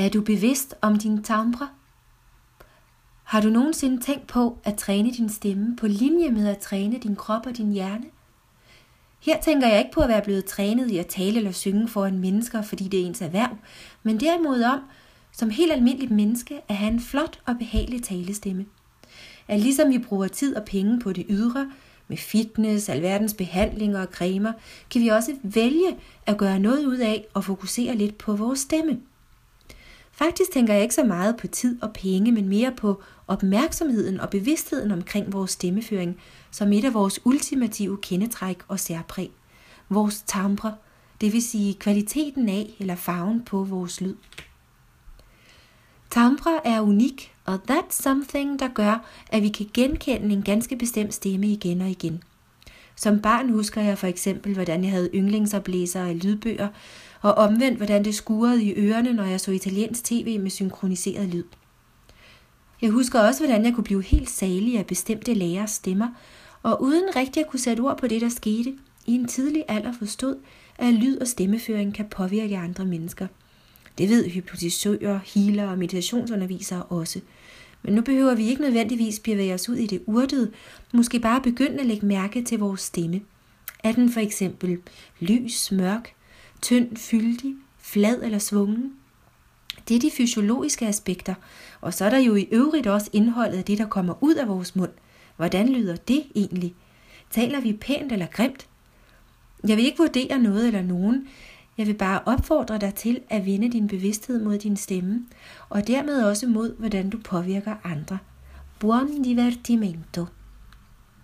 Er du bevidst om din timbre? Har du nogensinde tænkt på at træne din stemme på linje med at træne din krop og din hjerne? Her tænker jeg ikke på at være blevet trænet i at tale eller synge foran mennesker, fordi det er ens erhverv, men derimod om, som helt almindeligt menneske, at have en flot og behagelig talestemme. At ligesom vi bruger tid og penge på det ydre, med fitness, alverdens behandlinger og cremer, kan vi også vælge at gøre noget ud af og fokusere lidt på vores stemme. Faktisk tænker jeg ikke så meget på tid og penge, men mere på opmærksomheden og bevidstheden omkring vores stemmeføring, som et af vores ultimative kendetræk og særpræg. Vores timbre, det vil sige kvaliteten af eller farven på vores lyd. Timbre er unik, og that's something, der gør, at vi kan genkende en ganske bestemt stemme igen og igen. Som barn husker jeg for eksempel, hvordan jeg havde yndlingsoplæsere af lydbøger, og omvendt, hvordan det skurede i ørerne, når jeg så italiensk tv med synkroniseret lyd. Jeg husker også, hvordan jeg kunne blive helt salig af bestemte lærers stemmer, og uden rigtig at kunne sætte ord på det, der skete, i en tidlig alder forstod, at lyd og stemmeføring kan påvirke andre mennesker. Det ved hypnotisører, healer og meditationsundervisere også. Men nu behøver vi ikke nødvendigvis bevæge os ud i det urtede, måske bare begynde at lægge mærke til vores stemme. Er den for eksempel lys, mørk, tynd, fyldig, flad eller svungen? Det er de fysiologiske aspekter, og så er der jo i øvrigt også indholdet af det, der kommer ud af vores mund. Hvordan lyder det egentlig? Taler vi pænt eller grimt? Jeg vil ikke vurdere noget eller nogen. Jeg vil bare opfordre dig til at vende din bevidsthed mod din stemme, og dermed også mod, hvordan du påvirker andre. Buon divertimento!